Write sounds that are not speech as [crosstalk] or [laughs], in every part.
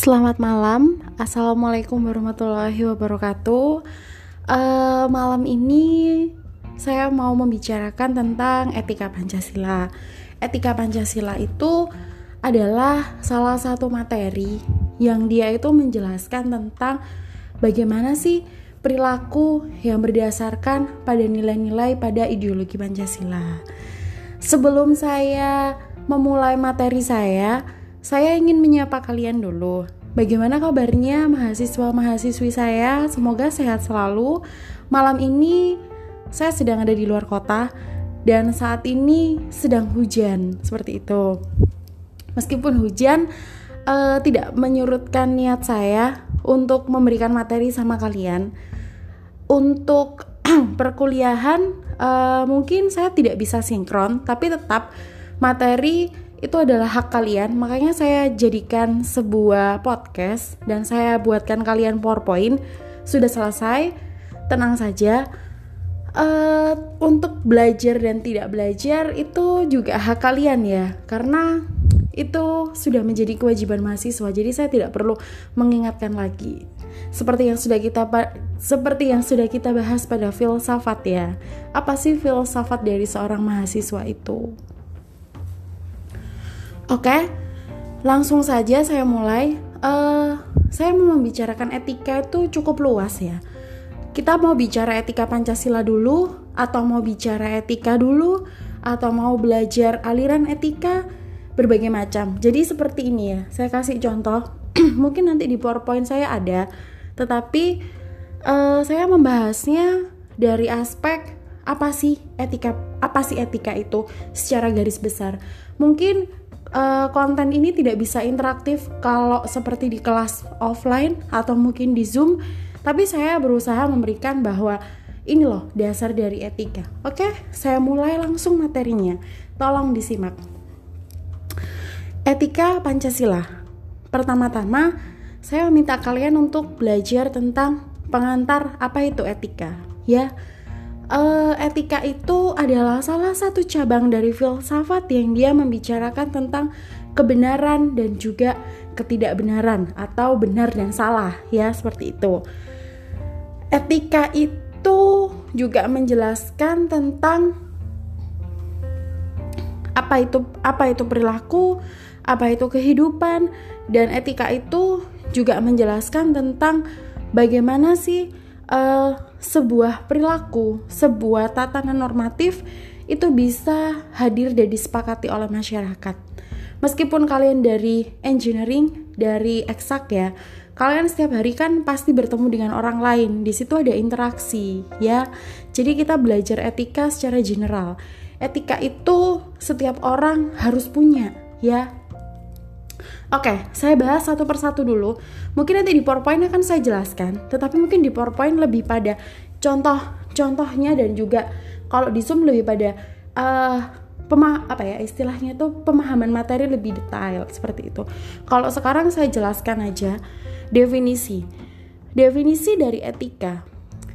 Selamat malam, assalamualaikum warahmatullahi wabarakatuh. Uh, malam ini saya mau membicarakan tentang etika Pancasila. Etika Pancasila itu adalah salah satu materi yang dia itu menjelaskan tentang bagaimana sih perilaku yang berdasarkan pada nilai-nilai pada ideologi Pancasila. Sebelum saya memulai materi saya, saya ingin menyapa kalian dulu. Bagaimana kabarnya mahasiswa-mahasiswi saya? Semoga sehat selalu. Malam ini saya sedang ada di luar kota dan saat ini sedang hujan seperti itu. Meskipun hujan uh, tidak menyurutkan niat saya untuk memberikan materi sama kalian. Untuk [clears throat] perkuliahan uh, mungkin saya tidak bisa sinkron, tapi tetap materi itu adalah hak kalian. Makanya saya jadikan sebuah podcast dan saya buatkan kalian powerpoint. Sudah selesai tenang saja. Uh, untuk belajar dan tidak belajar itu juga hak kalian ya. Karena itu sudah menjadi kewajiban mahasiswa. Jadi saya tidak perlu mengingatkan lagi. Seperti yang sudah kita seperti yang sudah kita bahas pada filsafat ya. Apa sih filsafat dari seorang mahasiswa itu Oke, langsung saja saya mulai. Uh, saya mau membicarakan etika itu cukup luas ya. Kita mau bicara etika Pancasila dulu, atau mau bicara etika dulu, atau mau belajar aliran etika berbagai macam. Jadi seperti ini ya. Saya kasih contoh. [clears throat] Mungkin nanti di PowerPoint saya ada, tetapi uh, saya membahasnya dari aspek apa sih etika apa sih etika itu secara garis besar. Mungkin uh, konten ini tidak bisa interaktif kalau seperti di kelas offline atau mungkin di Zoom, tapi saya berusaha memberikan bahwa ini loh dasar dari etika. Oke, saya mulai langsung materinya. Tolong disimak. Etika Pancasila. Pertama-tama, saya meminta kalian untuk belajar tentang pengantar apa itu etika, ya uh, etika itu adalah salah satu cabang dari filsafat yang dia membicarakan tentang kebenaran dan juga ketidakbenaran atau benar dan salah ya seperti itu. Etika itu juga menjelaskan tentang apa itu apa itu perilaku, apa itu kehidupan dan etika itu juga menjelaskan tentang bagaimana sih uh, sebuah perilaku, sebuah tatanan normatif itu bisa hadir dan disepakati oleh masyarakat. Meskipun kalian dari engineering, dari eksak ya, kalian setiap hari kan pasti bertemu dengan orang lain. Di situ ada interaksi, ya. Jadi kita belajar etika secara general. Etika itu setiap orang harus punya, ya. Oke, saya bahas satu persatu dulu. Mungkin nanti di PowerPoint akan saya jelaskan, tetapi mungkin di PowerPoint lebih pada contoh-contohnya dan juga kalau di Zoom lebih pada uh, pemah apa ya istilahnya itu pemahaman materi lebih detail seperti itu. Kalau sekarang saya jelaskan aja definisi. Definisi dari etika.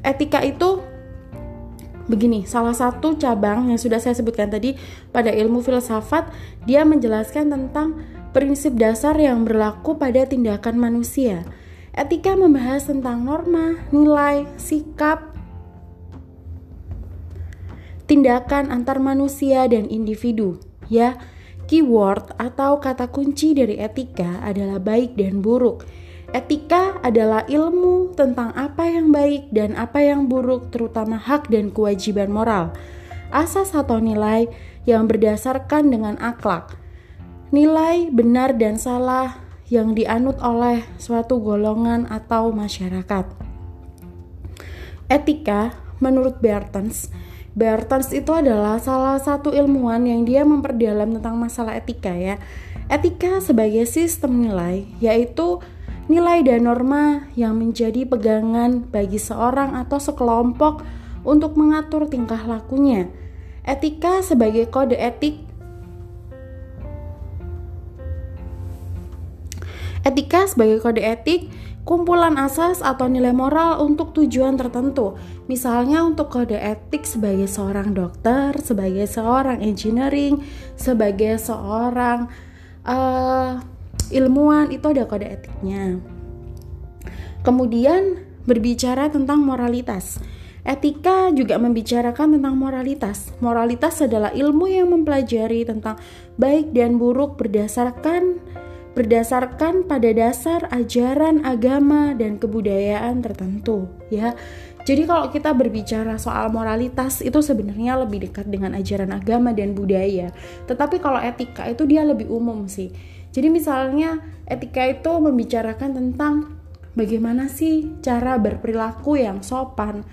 Etika itu begini, salah satu cabang yang sudah saya sebutkan tadi pada ilmu filsafat, dia menjelaskan tentang prinsip dasar yang berlaku pada tindakan manusia. Etika membahas tentang norma, nilai, sikap, tindakan antar manusia dan individu. Ya, keyword atau kata kunci dari etika adalah baik dan buruk. Etika adalah ilmu tentang apa yang baik dan apa yang buruk, terutama hak dan kewajiban moral. Asas atau nilai yang berdasarkan dengan akhlak nilai benar dan salah yang dianut oleh suatu golongan atau masyarakat. Etika, menurut Bertens, Bertens itu adalah salah satu ilmuwan yang dia memperdalam tentang masalah etika ya. Etika sebagai sistem nilai, yaitu nilai dan norma yang menjadi pegangan bagi seorang atau sekelompok untuk mengatur tingkah lakunya. Etika sebagai kode etik Etika sebagai kode etik, kumpulan asas atau nilai moral untuk tujuan tertentu. Misalnya untuk kode etik sebagai seorang dokter, sebagai seorang engineering, sebagai seorang uh, ilmuwan itu ada kode etiknya. Kemudian berbicara tentang moralitas. Etika juga membicarakan tentang moralitas. Moralitas adalah ilmu yang mempelajari tentang baik dan buruk berdasarkan berdasarkan pada dasar ajaran agama dan kebudayaan tertentu, ya. Jadi kalau kita berbicara soal moralitas itu sebenarnya lebih dekat dengan ajaran agama dan budaya. Tetapi kalau etika itu dia lebih umum sih. Jadi misalnya etika itu membicarakan tentang bagaimana sih cara berperilaku yang sopan,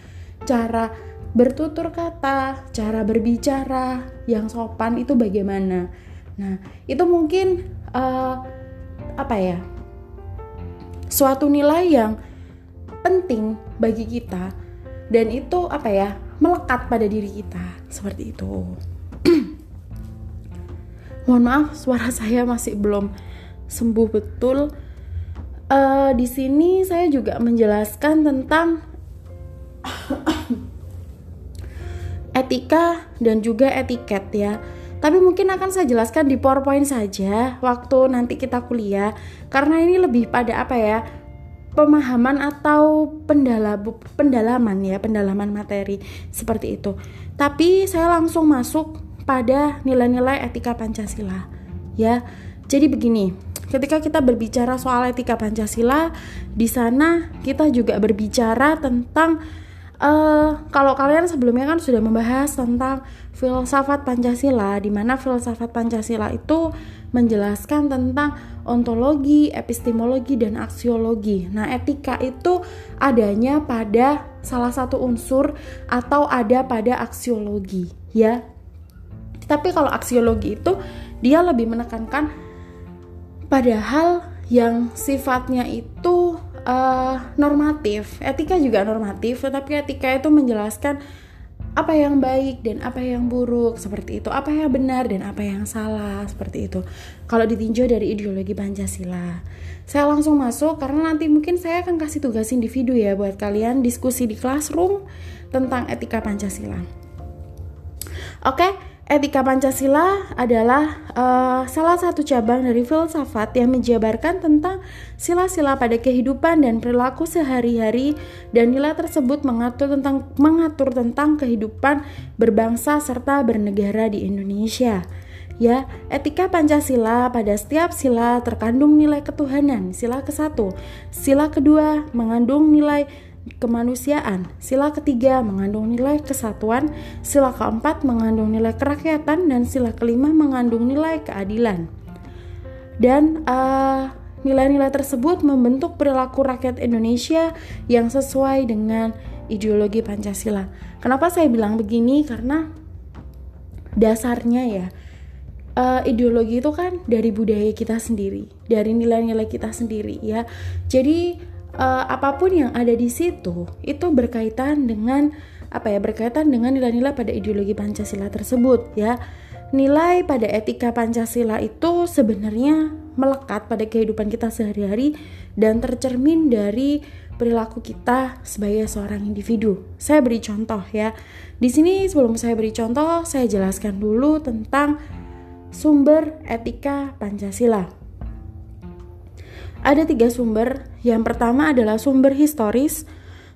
cara bertutur kata, cara berbicara yang sopan itu bagaimana. Nah, itu mungkin uh, apa ya? Suatu nilai yang penting bagi kita dan itu apa ya? melekat pada diri kita seperti itu. [clears throat] Mohon maaf, suara saya masih belum sembuh betul. Uh, di sini saya juga menjelaskan tentang [clears throat] etika dan juga etiket ya. Tapi mungkin akan saya jelaskan di PowerPoint saja waktu nanti kita kuliah karena ini lebih pada apa ya? pemahaman atau pendala, pendalaman ya, pendalaman materi seperti itu. Tapi saya langsung masuk pada nilai-nilai etika Pancasila ya. Jadi begini, ketika kita berbicara soal etika Pancasila, di sana kita juga berbicara tentang uh, kalau kalian sebelumnya kan sudah membahas tentang filsafat Pancasila, di mana filsafat Pancasila itu menjelaskan tentang ontologi, epistemologi, dan aksiologi. Nah, etika itu adanya pada salah satu unsur atau ada pada aksiologi, ya. Tapi kalau aksiologi itu dia lebih menekankan pada hal yang sifatnya itu uh, normatif. Etika juga normatif, tetapi etika itu menjelaskan apa yang baik dan apa yang buruk seperti itu, apa yang benar dan apa yang salah seperti itu. Kalau ditinjau dari ideologi Pancasila, saya langsung masuk karena nanti mungkin saya akan kasih tugas individu ya buat kalian diskusi di classroom tentang etika Pancasila. Oke, okay? Etika Pancasila adalah uh, salah satu cabang dari filsafat yang menjabarkan tentang sila-sila pada kehidupan dan perilaku sehari-hari dan nilai tersebut mengatur tentang mengatur tentang kehidupan berbangsa serta bernegara di Indonesia. Ya, etika Pancasila pada setiap sila terkandung nilai ketuhanan. Sila ke-1, sila kedua mengandung nilai kemanusiaan. Sila ketiga mengandung nilai kesatuan, sila keempat mengandung nilai kerakyatan, dan sila kelima mengandung nilai keadilan. Dan uh, nilai-nilai tersebut membentuk perilaku rakyat Indonesia yang sesuai dengan ideologi Pancasila. Kenapa saya bilang begini? Karena dasarnya ya uh, ideologi itu kan dari budaya kita sendiri, dari nilai-nilai kita sendiri ya. Jadi uh, apa pun yang ada di situ itu berkaitan dengan apa ya berkaitan dengan nilai-nilai pada ideologi Pancasila tersebut ya nilai pada etika Pancasila itu sebenarnya melekat pada kehidupan kita sehari-hari dan tercermin dari perilaku kita sebagai seorang individu. Saya beri contoh ya. Di sini sebelum saya beri contoh, saya jelaskan dulu tentang sumber etika Pancasila. Ada tiga sumber. Yang pertama adalah sumber historis,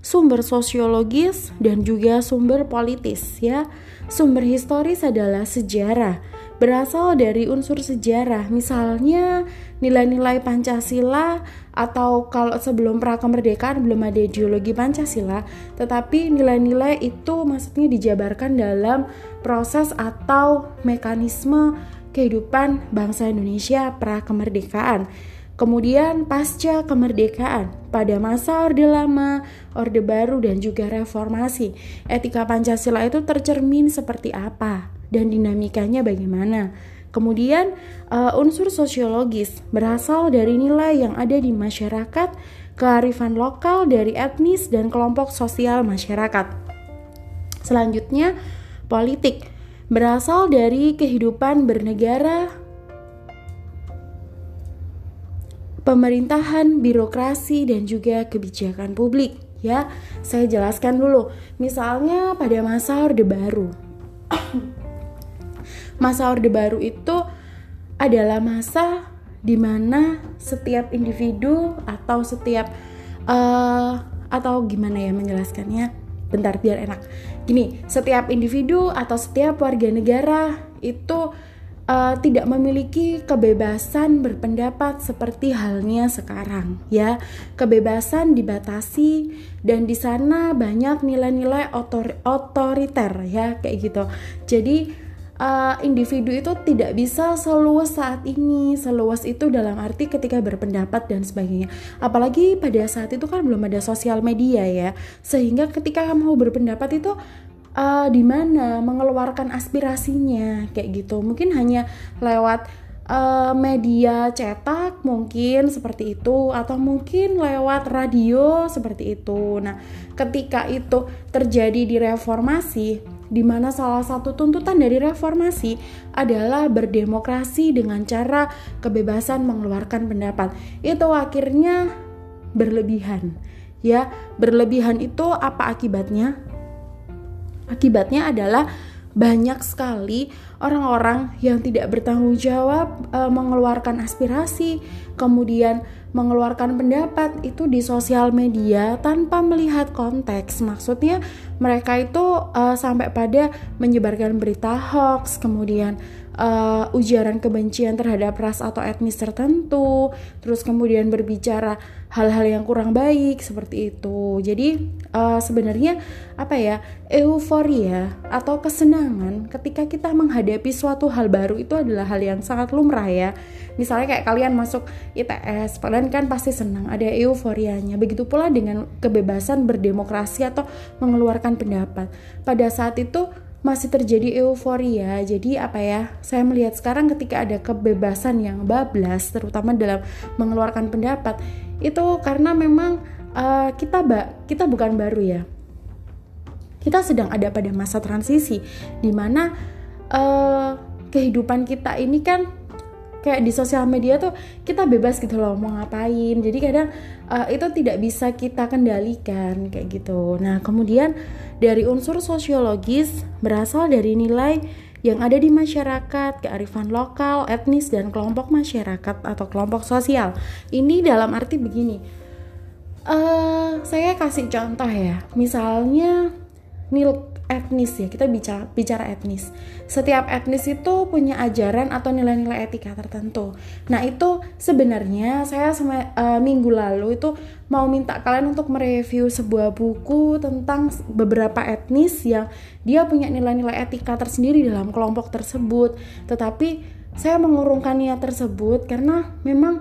sumber sosiologis, dan juga sumber politis. Ya, sumber historis adalah sejarah, berasal dari unsur sejarah. Misalnya nilai-nilai Pancasila atau kalau sebelum pra kemerdekaan belum ada ideologi Pancasila, tetapi nilai-nilai itu maksudnya dijabarkan dalam proses atau mekanisme kehidupan bangsa Indonesia pra kemerdekaan. Kemudian pasca kemerdekaan, pada masa Orde Lama, Orde Baru dan juga reformasi, etika Pancasila itu tercermin seperti apa dan dinamikanya bagaimana. Kemudian uh, unsur sosiologis berasal dari nilai yang ada di masyarakat, kearifan lokal dari etnis dan kelompok sosial masyarakat. Selanjutnya, politik berasal dari kehidupan bernegara, pemerintahan, birokrasi, dan juga kebijakan publik. Ya, saya jelaskan dulu. Misalnya pada masa Orde Baru. [coughs] masa Orde Baru itu adalah masa di mana setiap individu atau setiap uh, atau gimana ya menjelaskannya bentar biar enak gini setiap individu atau setiap warga negara itu uh, tidak memiliki kebebasan berpendapat seperti halnya sekarang ya. Kebebasan dibatasi dan di sana banyak nilai-nilai otor otoriter ya kayak gitu. Jadi uh, individu itu tidak bisa seluas saat ini. Seluas itu dalam arti ketika berpendapat dan sebagainya. Apalagi pada saat itu kan belum ada sosial media ya. Sehingga ketika mau berpendapat itu uh, di mana mengeluarkan aspirasinya kayak gitu mungkin hanya lewat uh, media cetak mungkin seperti itu atau mungkin lewat radio seperti itu nah ketika itu terjadi di reformasi di mana salah satu tuntutan dari reformasi adalah berdemokrasi dengan cara kebebasan mengeluarkan pendapat. Itu akhirnya berlebihan. Ya, berlebihan itu apa akibatnya? Akibatnya adalah banyak sekali orang-orang yang tidak bertanggung jawab e, mengeluarkan aspirasi, kemudian mengeluarkan pendapat itu di sosial media tanpa melihat konteks. Maksudnya mereka itu e, sampai pada menyebarkan berita hoax, kemudian uh, ujaran kebencian terhadap ras atau etnis tertentu, terus kemudian berbicara hal-hal yang kurang baik seperti itu. Jadi uh, sebenarnya apa ya euforia atau kesenangan ketika kita menghadapi suatu hal baru itu adalah hal yang sangat lumrah ya. Misalnya kayak kalian masuk ITS, kalian kan pasti senang, ada euforianya. Begitu pula dengan kebebasan berdemokrasi atau mengeluarkan pendapat. Pada saat itu masih terjadi euforia. Jadi apa ya? Saya melihat sekarang ketika ada kebebasan yang bablas terutama dalam mengeluarkan pendapat itu karena memang uh, kita ba kita bukan baru ya. Kita sedang ada pada masa transisi di mana uh, kehidupan kita ini kan kayak di sosial media tuh kita bebas gitu loh mau ngapain. Jadi kadang uh, itu tidak bisa kita kendalikan kayak gitu. Nah kemudian dari unsur sosiologis berasal dari nilai yang ada di masyarakat, kearifan lokal, etnis, dan kelompok masyarakat atau kelompok sosial. Ini dalam arti begini, uh, saya kasih contoh ya, misalnya nil etnis ya kita bicara bicara etnis. Setiap etnis itu punya ajaran atau nilai-nilai etika tertentu. Nah itu sebenarnya saya sama uh, minggu lalu itu mau minta kalian untuk mereview sebuah buku tentang beberapa etnis yang dia punya nilai-nilai etika tersendiri dalam kelompok tersebut. Tetapi saya mengurungkan niat tersebut karena memang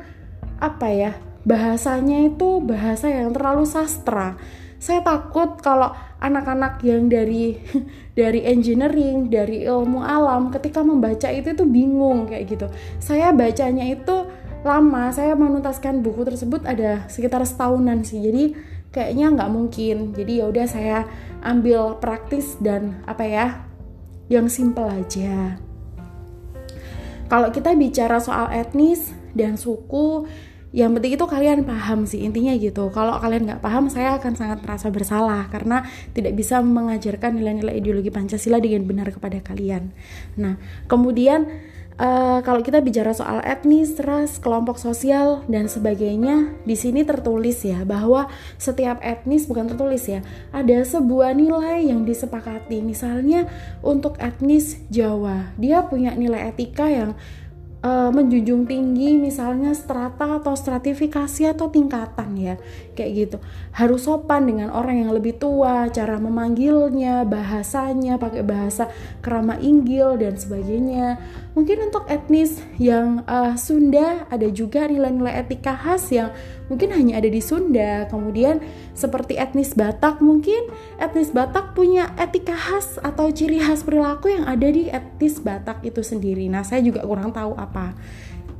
apa ya bahasanya itu bahasa yang terlalu sastra. Saya takut kalau anak-anak yang dari [laughs] dari engineering, dari ilmu alam ketika membaca itu tuh bingung kayak gitu. Saya bacanya itu lama, saya menuntaskan buku tersebut ada sekitar setahunan sih. Jadi kayaknya nggak mungkin. Jadi ya udah saya ambil praktis dan apa ya yang simple aja. Kalau kita bicara soal etnis dan suku, yang penting itu kalian paham sih intinya gitu kalau kalian nggak paham saya akan sangat merasa bersalah karena tidak bisa mengajarkan nilai-nilai ideologi Pancasila dengan benar kepada kalian nah kemudian uh, kalau kita bicara soal etnis, ras, kelompok sosial dan sebagainya, di sini tertulis ya bahwa setiap etnis bukan tertulis ya, ada sebuah nilai yang disepakati. Misalnya untuk etnis Jawa, dia punya nilai etika yang uh, menjunjung tinggi misalnya strata atau stratifikasi atau tingkatan ya kayak gitu harus sopan dengan orang yang lebih tua cara memanggilnya bahasanya pakai bahasa kerama inggil dan sebagainya mungkin untuk etnis yang uh, Sunda ada juga nilai-nilai etika khas yang mungkin hanya ada di Sunda. Kemudian seperti etnis Batak mungkin etnis Batak punya etika khas atau ciri khas perilaku yang ada di etnis Batak itu sendiri. Nah, saya juga kurang tahu apa.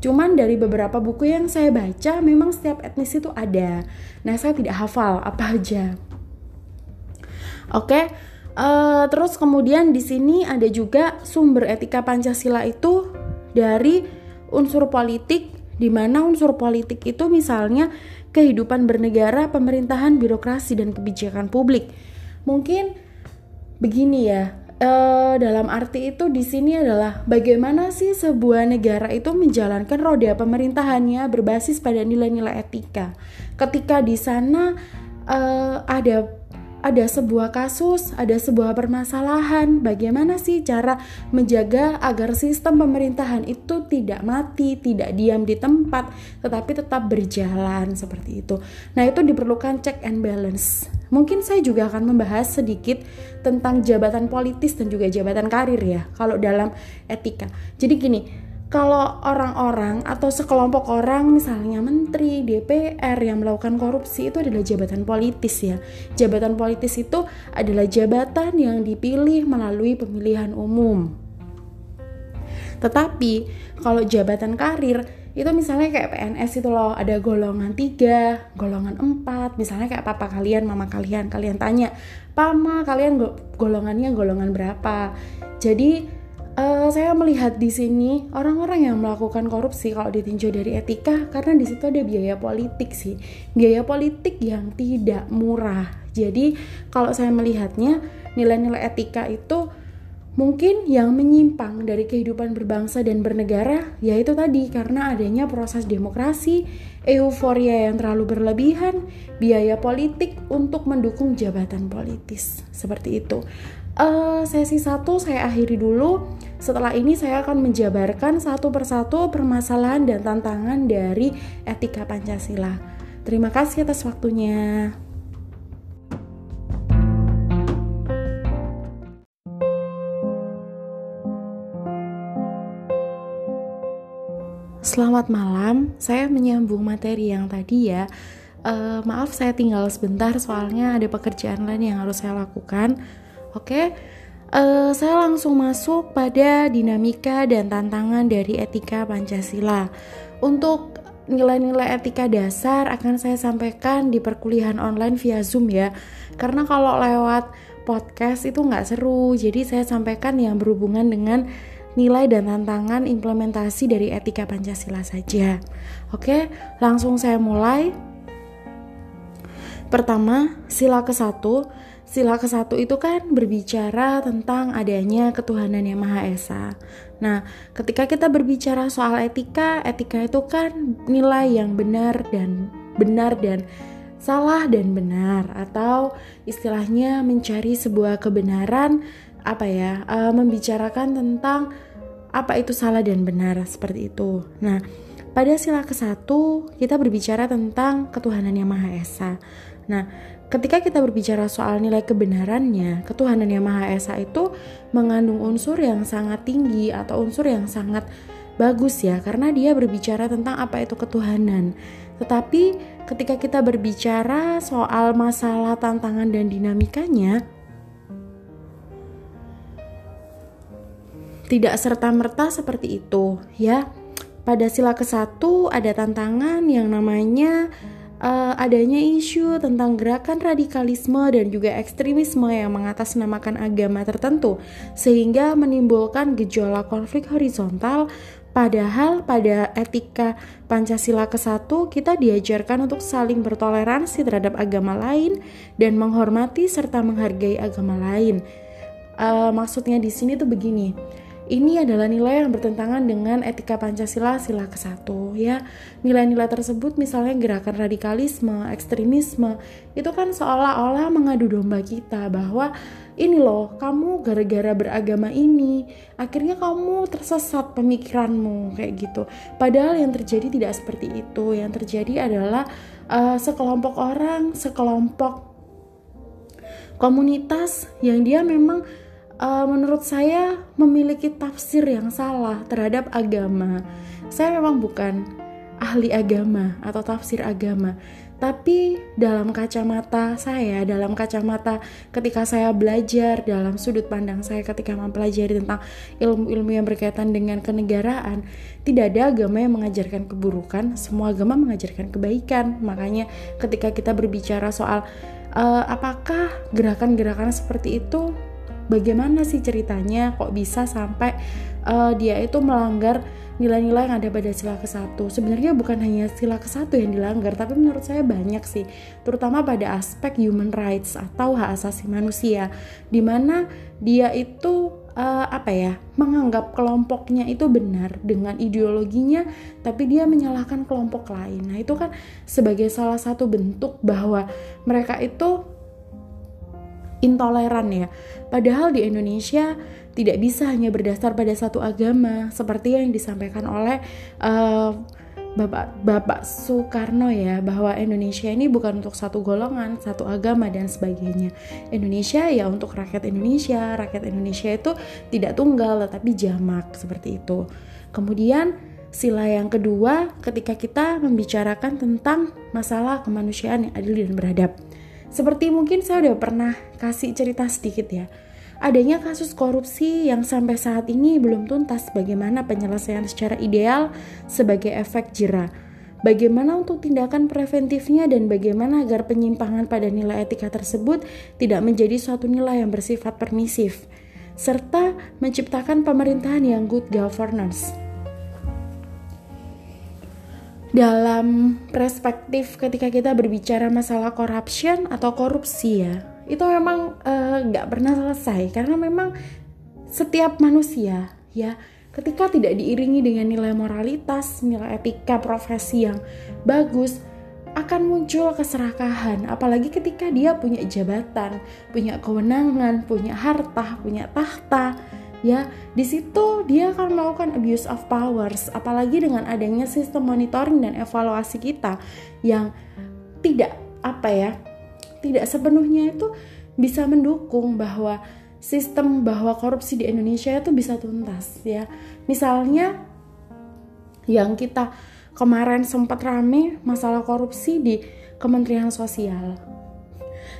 Cuman dari beberapa buku yang saya baca memang setiap etnis itu ada. Nah, saya tidak hafal apa aja. Oke, uh, terus kemudian di sini ada juga sumber etika Pancasila itu dari unsur politik di mana unsur politik itu misalnya kehidupan bernegara, pemerintahan, birokrasi, dan kebijakan publik. Mungkin begini ya, Uh, dalam arti itu di sini adalah bagaimana sih sebuah negara itu menjalankan roda pemerintahannya berbasis pada nilai-nilai etika. Ketika di sana uh, ada ada sebuah kasus, ada sebuah permasalahan, bagaimana sih cara menjaga agar sistem pemerintahan itu tidak mati, tidak diam di tempat, tetapi tetap berjalan seperti itu. Nah, itu diperlukan check and balance. Mungkin saya juga akan membahas sedikit tentang jabatan politis dan juga jabatan karir ya, kalau dalam etika. Jadi gini, kalau orang-orang atau sekelompok orang misalnya menteri, DPR yang melakukan korupsi itu adalah jabatan politis ya. Jabatan politis itu adalah jabatan yang dipilih melalui pemilihan umum. Tetapi kalau jabatan karir itu misalnya kayak PNS itu loh ada golongan 3, golongan 4 misalnya kayak papa kalian, mama kalian kalian tanya pama kalian golongannya golongan berapa? Jadi uh, saya melihat di sini orang-orang yang melakukan korupsi kalau ditinjau dari etika karena di situ ada biaya politik sih. Biaya politik yang tidak murah. Jadi kalau saya melihatnya nilai-nilai etika itu mungkin yang menyimpang dari kehidupan berbangsa dan bernegara yaitu tadi karena adanya proses demokrasi, euforia yang terlalu berlebihan, biaya politik untuk mendukung jabatan politis seperti itu uh, sesi satu saya akhiri dulu. Setelah ini saya akan menjabarkan satu persatu permasalahan dan tantangan dari etika Pancasila. Terima kasih atas waktunya. Selamat malam, saya menyambung materi yang tadi ya. Uh, maaf saya tinggal sebentar soalnya ada pekerjaan lain yang harus saya lakukan. Oke, uh, saya langsung masuk pada dinamika dan tantangan dari etika Pancasila. Untuk nilai-nilai etika dasar akan saya sampaikan di perkuliahan online via Zoom ya. Karena kalau lewat podcast itu nggak seru, jadi saya sampaikan yang berhubungan dengan nilai dan tantangan implementasi dari etika Pancasila saja. Oke, langsung saya mulai. Pertama, sila ke-1 sila ke-1 itu kan berbicara tentang adanya ketuhanan yang Maha Esa. Nah, ketika kita berbicara soal etika, etika itu kan nilai yang benar dan benar dan salah dan benar atau istilahnya mencari sebuah kebenaran apa ya, uh, membicarakan tentang apa itu salah dan benar seperti itu. Nah, pada sila ke-1 kita berbicara tentang ketuhanan yang Maha Esa. Nah, ketika kita berbicara soal nilai kebenarannya, ketuhanan yang Maha Esa itu mengandung unsur yang sangat tinggi atau unsur yang sangat bagus ya, karena dia berbicara tentang apa itu ketuhanan. Tetapi ketika kita berbicara soal masalah, tantangan dan dinamikanya, tidak serta-merta seperti itu ya. Pada sila ke-1 ada tantangan yang namanya uh, adanya isu tentang gerakan radikalisme dan juga ekstremisme yang mengatasnamakan agama tertentu sehingga menimbulkan gejolak konflik horizontal Padahal pada etika Pancasila ke-1 kita diajarkan untuk saling bertoleransi terhadap agama lain dan menghormati serta menghargai agama lain. Uh, maksudnya di sini tuh begini ini adalah nilai yang bertentangan dengan etika Pancasila sila ke-1 ya. Nilai-nilai tersebut misalnya gerakan radikalisme, ekstremisme, itu kan seolah-olah mengadu domba kita bahwa ini loh, kamu gara-gara beragama ini, akhirnya kamu tersesat pemikiranmu kayak gitu. Padahal yang terjadi tidak seperti itu. Yang terjadi adalah uh, sekelompok orang, sekelompok komunitas yang dia memang uh, menurut saya memiliki tafsir yang salah terhadap agama. Saya memang bukan ahli agama atau tafsir agama, tapi dalam kacamata saya, dalam kacamata ketika saya belajar, dalam sudut pandang saya ketika mempelajari tentang ilmu-ilmu yang berkaitan dengan kenegaraan, tidak ada agama yang mengajarkan keburukan, semua agama mengajarkan kebaikan. Makanya ketika kita berbicara soal uh, apakah gerakan-gerakan seperti itu bagaimana sih ceritanya? Kok bisa sampai uh, dia itu melanggar nilai-nilai yang ada pada sila ke-1. Sebenarnya bukan hanya sila ke-1 yang dilanggar, tapi menurut saya banyak sih, terutama pada aspek human rights atau hak asasi manusia, di mana dia itu uh, apa ya menganggap kelompoknya itu benar dengan ideologinya tapi dia menyalahkan kelompok lain. Nah itu kan sebagai salah satu bentuk bahwa mereka itu intoleran ya padahal di Indonesia tidak bisa hanya berdasar pada satu agama seperti yang disampaikan oleh uh, Bapak Bapak Soekarno ya bahwa Indonesia ini bukan untuk satu golongan, satu agama dan sebagainya. Indonesia ya untuk rakyat Indonesia. Rakyat Indonesia itu tidak tunggal tetapi jamak seperti itu. Kemudian sila yang kedua ketika kita membicarakan tentang masalah kemanusiaan yang adil dan beradab. Seperti mungkin saya udah pernah kasih cerita sedikit ya adanya kasus korupsi yang sampai saat ini belum tuntas bagaimana penyelesaian secara ideal sebagai efek jera. Bagaimana untuk tindakan preventifnya dan bagaimana agar penyimpangan pada nilai etika tersebut tidak menjadi suatu nilai yang bersifat permisif serta menciptakan pemerintahan yang good governance. Dalam perspektif ketika kita berbicara masalah corruption atau korupsi ya, itu memang eh, nggak uh, pernah selesai karena memang setiap manusia ya ketika tidak diiringi dengan nilai moralitas, nilai etika profesi yang bagus, akan muncul keserakahan. Apalagi ketika dia punya jabatan, punya kewenangan, punya harta, punya tahta, ya di situ dia akan melakukan abuse of powers. Apalagi dengan adanya sistem monitoring dan evaluasi kita yang tidak apa ya tidak sepenuhnya itu bisa mendukung bahwa sistem bahwa korupsi di Indonesia itu bisa tuntas ya. Misalnya yang kita kemarin sempat rame masalah korupsi di Kementerian Sosial.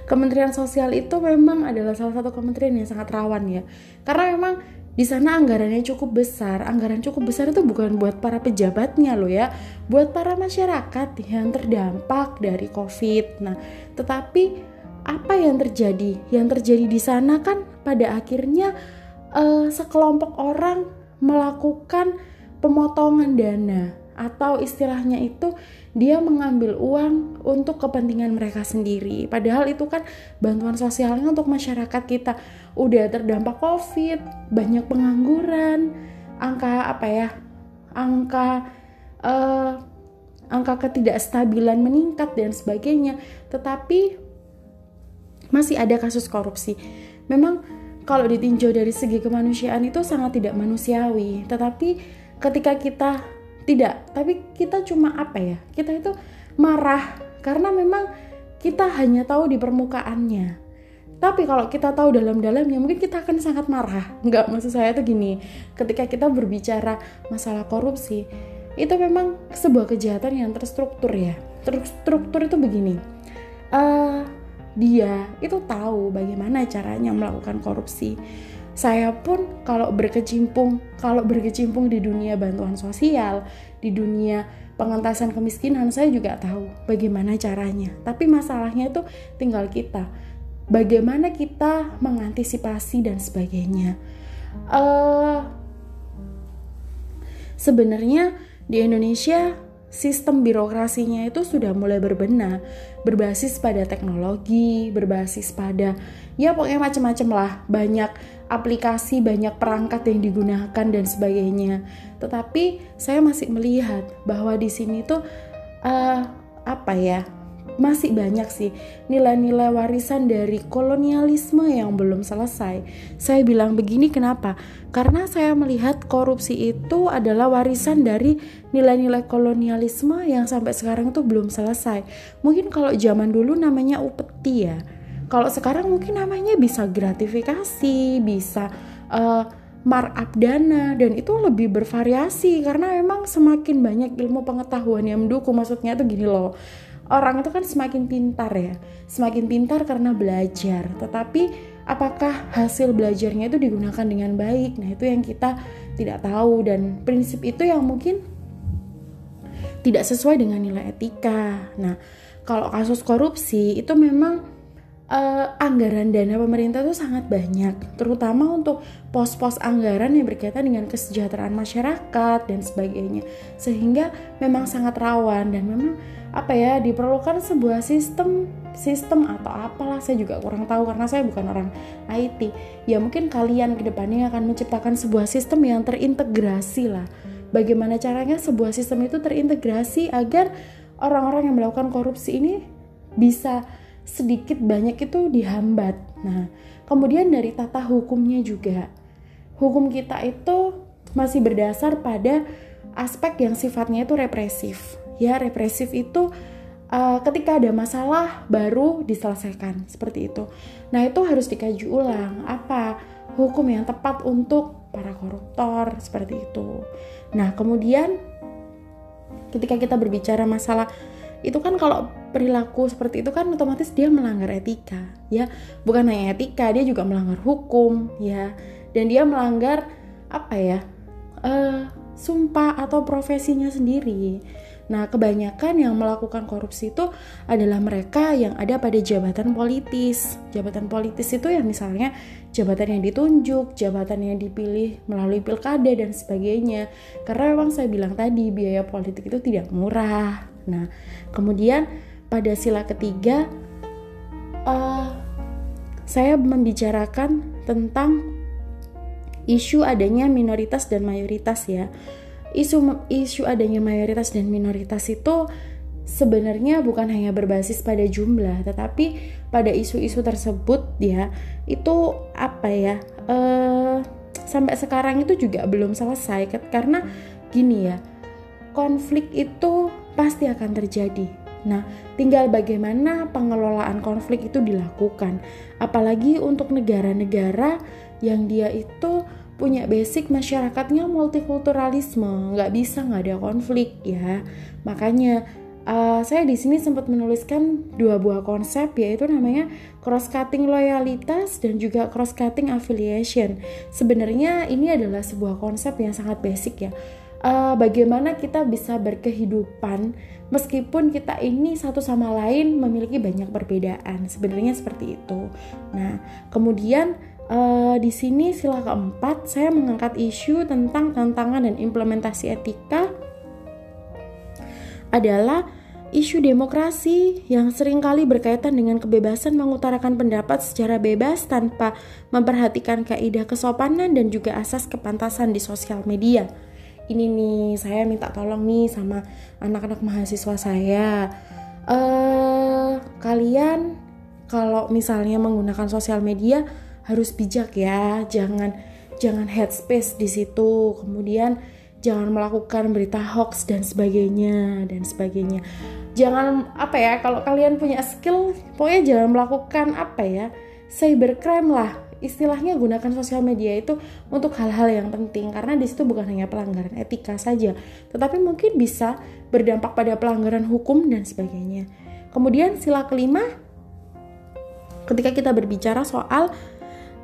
Kementerian Sosial itu memang adalah salah satu kementerian yang sangat rawan ya. Karena memang di sana anggarannya cukup besar. Anggaran cukup besar itu bukan buat para pejabatnya loh ya, buat para masyarakat yang terdampak dari COVID. Nah, tetapi apa yang terjadi? Yang terjadi di sana kan pada akhirnya uh, sekelompok orang melakukan pemotongan dana atau istilahnya itu dia mengambil uang untuk kepentingan mereka sendiri. Padahal itu kan bantuan sosialnya untuk masyarakat kita udah terdampak Covid, banyak pengangguran, angka apa ya? Angka uh, angka ketidakstabilan meningkat dan sebagainya. Tetapi masih ada kasus korupsi. Memang kalau ditinjau dari segi kemanusiaan itu sangat tidak manusiawi. Tetapi ketika kita tidak tapi kita cuma apa ya? Kita itu marah karena memang kita hanya tahu di permukaannya. Tapi kalau kita tahu dalam-dalamnya mungkin kita akan sangat marah. Nggak maksud saya tuh gini ketika kita berbicara masalah korupsi itu memang sebuah kejahatan yang terstruktur ya. Terstruktur itu begini uh, dia itu tahu bagaimana caranya melakukan korupsi saya pun kalau berkecimpung kalau berkecimpung di dunia bantuan sosial di dunia pengentasan kemiskinan saya juga tahu bagaimana caranya. Tapi masalahnya itu tinggal kita. Bagaimana kita mengantisipasi dan sebagainya. Uh, sebenarnya di Indonesia sistem birokrasinya itu sudah mulai berbenah, berbasis pada teknologi, berbasis pada ya pokoknya macam-macam lah, banyak aplikasi, banyak perangkat yang digunakan dan sebagainya. Tetapi saya masih melihat bahwa di sini tuh uh, apa ya? masih banyak sih nilai-nilai warisan dari kolonialisme yang belum selesai. Saya bilang begini kenapa? Karena saya melihat korupsi itu adalah warisan dari nilai-nilai kolonialisme yang sampai sekarang tuh belum selesai. Mungkin kalau zaman dulu namanya upeti ya. Kalau sekarang mungkin namanya bisa gratifikasi, bisa uh, markup dana dan itu lebih bervariasi karena memang semakin banyak ilmu pengetahuan yang mendukung. Maksudnya tuh gini loh orang itu kan semakin pintar ya. Semakin pintar karena belajar. Tetapi apakah hasil belajarnya itu digunakan dengan baik? Nah itu yang kita tidak tahu. Dan prinsip itu yang mungkin tidak sesuai dengan nilai etika. Nah kalau kasus korupsi itu memang uh, anggaran dana pemerintah itu sangat banyak, terutama untuk pos-pos anggaran yang berkaitan dengan kesejahteraan masyarakat dan sebagainya. Sehingga memang sangat rawan dan memang apa ya diperlukan sebuah sistem sistem atau apalah saya juga kurang tahu karena saya bukan orang IT. Ya mungkin kalian ke depannya akan menciptakan sebuah sistem yang terintegrasi lah. Bagaimana caranya sebuah sistem itu terintegrasi agar orang-orang yang melakukan korupsi ini bisa sedikit banyak itu dihambat. Nah, kemudian dari tata hukumnya juga. Hukum kita itu masih berdasar pada aspek yang sifatnya itu represif. Ya, represif itu uh, ketika ada masalah baru diselesaikan seperti itu. Nah, itu harus dikaji ulang apa hukum yang tepat untuk para koruptor seperti itu. Nah, kemudian ketika kita berbicara masalah itu kan kalau perilaku seperti itu kan otomatis dia melanggar etika ya bukan hanya etika dia juga melanggar hukum ya dan dia melanggar apa ya uh, sumpah atau profesinya sendiri Nah, kebanyakan yang melakukan korupsi itu adalah mereka yang ada pada jabatan politis. Jabatan politis itu ya misalnya jabatan yang ditunjuk, jabatan yang dipilih melalui pilkada dan sebagainya. Karena memang saya bilang tadi biaya politik itu tidak murah. Nah, kemudian pada sila ketiga uh, saya membicarakan tentang isu adanya minoritas dan mayoritas ya. Isu isu adanya mayoritas dan minoritas itu sebenarnya bukan hanya berbasis pada jumlah, tetapi pada isu-isu tersebut ya itu apa ya? Uh, sampai sekarang itu juga belum selesai karena gini ya konflik itu pasti akan terjadi. Nah, tinggal bagaimana pengelolaan konflik itu dilakukan. Apalagi untuk negara-negara yang dia itu punya basic masyarakatnya multikulturalisme, nggak bisa nggak ada konflik ya. Makanya uh, saya di sini sempat menuliskan dua buah konsep yaitu namanya cross cutting loyalitas dan juga cross cutting affiliation. Sebenarnya ini adalah sebuah konsep yang sangat basic ya uh, bagaimana kita bisa berkehidupan meskipun kita ini satu sama lain memiliki banyak perbedaan. Sebenarnya seperti itu. Nah, kemudian uh, di sini sila keempat saya mengangkat isu tentang tantangan dan implementasi etika adalah isu demokrasi yang sering kali berkaitan dengan kebebasan mengutarakan pendapat secara bebas tanpa memperhatikan kaidah kesopanan dan juga asas kepantasan di sosial media ini nih saya minta tolong nih sama anak-anak mahasiswa saya. Uh, kalian kalau misalnya menggunakan sosial media harus bijak ya jangan jangan headspace di situ. Kemudian jangan melakukan berita hoax dan sebagainya dan sebagainya. Jangan apa ya kalau kalian punya skill pokoknya jangan melakukan apa ya cybercrime lah istilahnya gunakan sosial media itu untuk hal-hal yang penting karena di situ bukan hanya pelanggaran etika saja, tetapi mungkin bisa berdampak pada pelanggaran hukum dan sebagainya. Kemudian sila kelima, ketika kita berbicara soal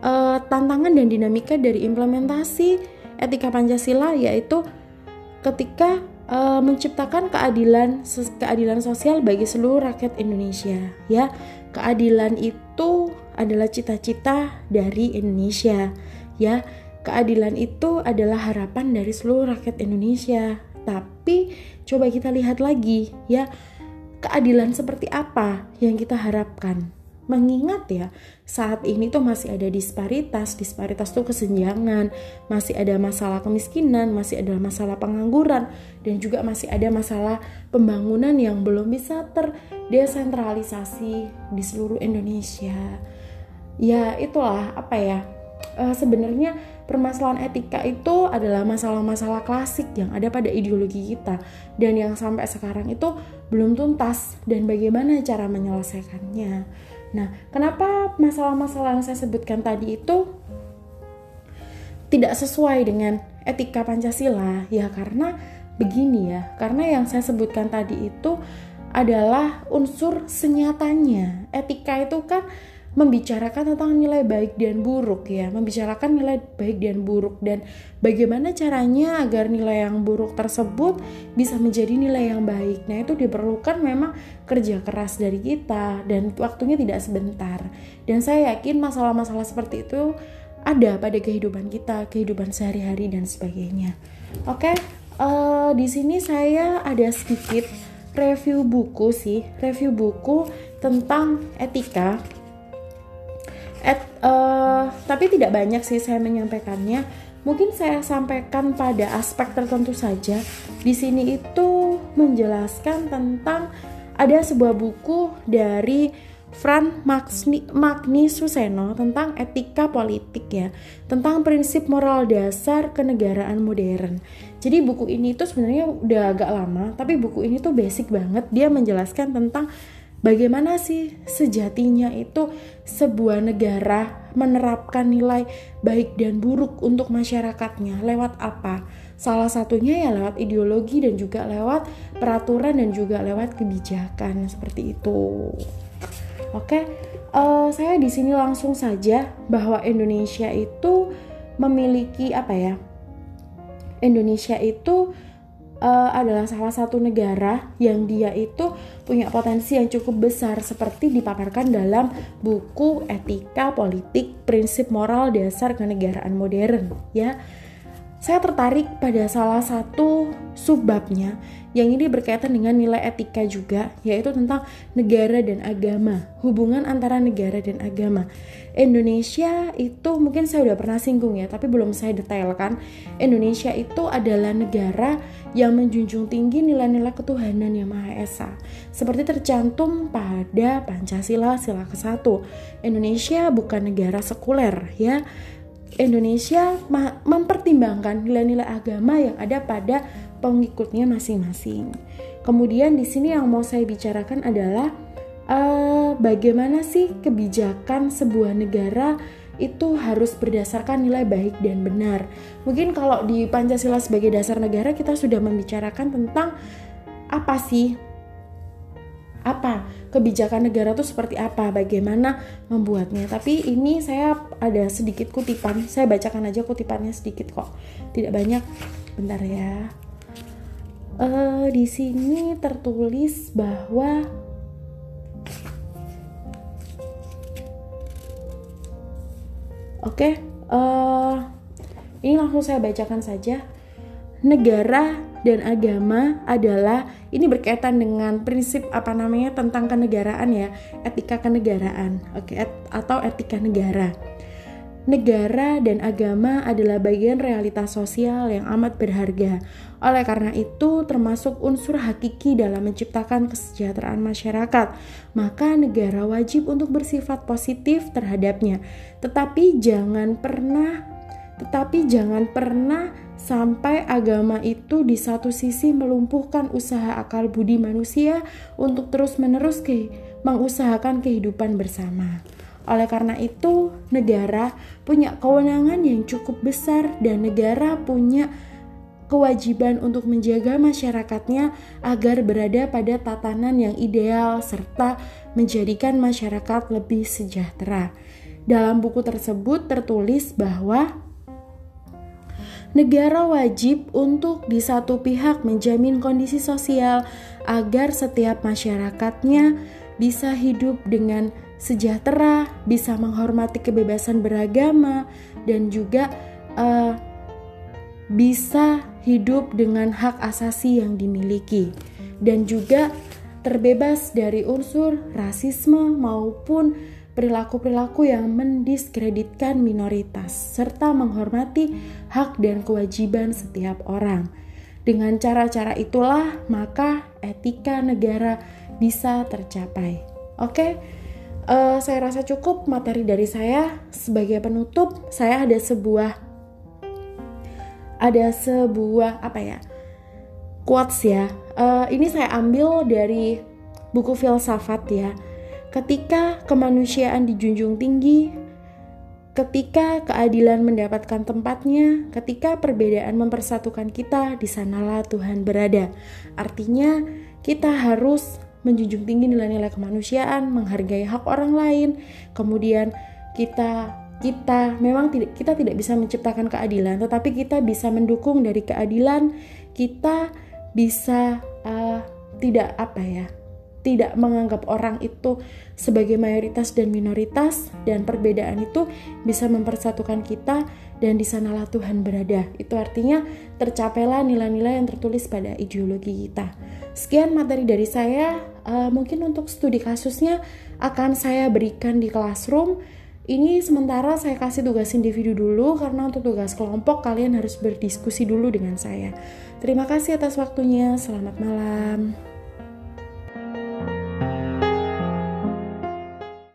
uh, tantangan dan dinamika dari implementasi etika Pancasila yaitu ketika uh, menciptakan keadilan keadilan sosial bagi seluruh rakyat Indonesia ya keadilan itu adalah cita-cita dari Indonesia. Ya keadilan itu adalah harapan dari seluruh rakyat Indonesia. Tapi coba kita lihat lagi ya. Keadilan seperti apa yang kita harapkan? Mengingat ya saat ini tuh masih ada disparitas disparitas tuh kesenjangan masih ada masalah kemiskinan masih ada masalah pengangguran dan juga masih ada masalah pembangunan yang belum bisa terdesentralisasi di seluruh Indonesia ya itulah apa ya uh, sebenarnya permasalahan etika itu adalah masalah-masalah klasik yang ada pada ideologi kita dan yang sampai sekarang itu belum tuntas dan bagaimana cara menyelesaikannya. Nah, kenapa masalah-masalah yang saya sebutkan tadi itu tidak sesuai dengan etika Pancasila? Ya karena begini ya, karena yang saya sebutkan tadi itu adalah unsur senyatanya. Etika itu kan membicarakan tentang nilai baik dan buruk ya, membicarakan nilai baik dan buruk dan bagaimana caranya agar nilai yang buruk tersebut bisa menjadi nilai yang baik. Nah, itu diperlukan memang kerja keras dari kita dan waktunya tidak sebentar. Dan saya yakin masalah-masalah seperti itu ada pada kehidupan kita, kehidupan sehari-hari dan sebagainya. Oke, uh, di sini saya ada sedikit review buku sih, review buku tentang etika At, uh, tapi tidak banyak sih saya menyampaikannya. Mungkin saya sampaikan pada aspek tertentu saja. Di sini itu menjelaskan tentang ada sebuah buku dari Fran Magni, Magni Suseno tentang etika politik ya, tentang prinsip moral dasar kenegaraan modern. Jadi buku ini tuh sebenarnya udah agak lama, tapi buku ini tuh basic banget. Dia menjelaskan tentang Bagaimana sih sejatinya itu sebuah negara menerapkan nilai baik dan buruk untuk masyarakatnya lewat apa? Salah satunya ya lewat ideologi dan juga lewat peraturan dan juga lewat kebijakan seperti itu. Oke, uh, saya di sini langsung saja bahwa Indonesia itu memiliki apa ya? Indonesia itu uh, adalah salah satu negara yang dia itu punya potensi yang cukup besar seperti dipaparkan dalam buku Etika Politik Prinsip Moral Dasar Kenegaraan Modern ya. Saya tertarik pada salah satu subbabnya yang ini berkaitan dengan nilai etika juga, yaitu tentang negara dan agama, hubungan antara negara dan agama. Indonesia itu mungkin saya udah pernah singgung ya, tapi belum saya detailkan. Indonesia itu adalah negara yang menjunjung tinggi nilai-nilai ketuhanan yang Maha Esa. Seperti tercantum pada Pancasila sila ke-1. Indonesia bukan negara sekuler ya. Indonesia mempertimbangkan nilai-nilai agama yang ada pada pengikutnya masing-masing. Kemudian di sini yang mau saya bicarakan adalah uh, bagaimana sih kebijakan sebuah negara itu harus berdasarkan nilai baik dan benar. Mungkin kalau di Pancasila sebagai dasar negara kita sudah membicarakan tentang apa sih apa kebijakan negara itu seperti apa, bagaimana membuatnya. Tapi ini saya ada sedikit kutipan, saya bacakan aja kutipannya sedikit kok, tidak banyak. Bentar ya. Uh, di sini tertulis bahwa Oke, uh, ini langsung saya bacakan saja. Negara dan agama adalah ini berkaitan dengan prinsip apa namanya tentang kenegaraan ya, etika kenegaraan, oke, et, atau etika negara. Negara dan agama adalah bagian realitas sosial yang amat berharga. Oleh karena itu, termasuk unsur hakiki dalam menciptakan kesejahteraan masyarakat, maka negara wajib untuk bersifat positif terhadapnya. Tetapi jangan pernah tetapi jangan pernah sampai agama itu di satu sisi melumpuhkan usaha akal budi manusia untuk terus-menerus ke mengusahakan kehidupan bersama. Oleh karena itu, negara punya kewenangan yang cukup besar dan negara punya kewajiban untuk menjaga masyarakatnya agar berada pada tatanan yang ideal serta menjadikan masyarakat lebih sejahtera. Dalam buku tersebut tertulis bahwa negara wajib untuk di satu pihak menjamin kondisi sosial agar setiap masyarakatnya bisa hidup dengan sejahtera, bisa menghormati kebebasan beragama, dan juga uh, bisa hidup dengan hak asasi yang dimiliki. Dan juga terbebas dari unsur rasisme maupun perilaku-perilaku yang mendiskreditkan minoritas serta menghormati hak dan kewajiban setiap orang. Dengan cara-cara itulah maka etika negara bisa tercapai. Oke, uh, saya rasa cukup materi dari saya. Sebagai penutup, saya ada sebuah ada sebuah apa ya quotes ya. Uh, ini saya ambil dari buku filsafat ya. Ketika kemanusiaan dijunjung tinggi, ketika keadilan mendapatkan tempatnya, ketika perbedaan mempersatukan kita, di sanalah Tuhan berada. Artinya, kita harus menjunjung tinggi nilai-nilai kemanusiaan, menghargai hak orang lain, kemudian kita kita memang tidak kita tidak bisa menciptakan keadilan, tetapi kita bisa mendukung dari keadilan, kita bisa uh, tidak apa ya, tidak menganggap orang itu sebagai mayoritas dan minoritas dan perbedaan itu bisa mempersatukan kita dan di sanalah Tuhan berada. Itu artinya tercapailah nilai-nilai yang tertulis pada ideologi kita. Sekian materi dari saya. Uh, mungkin untuk studi kasusnya akan saya berikan di classroom. Ini sementara saya kasih tugas individu dulu karena untuk tugas kelompok kalian harus berdiskusi dulu dengan saya. Terima kasih atas waktunya. Selamat malam.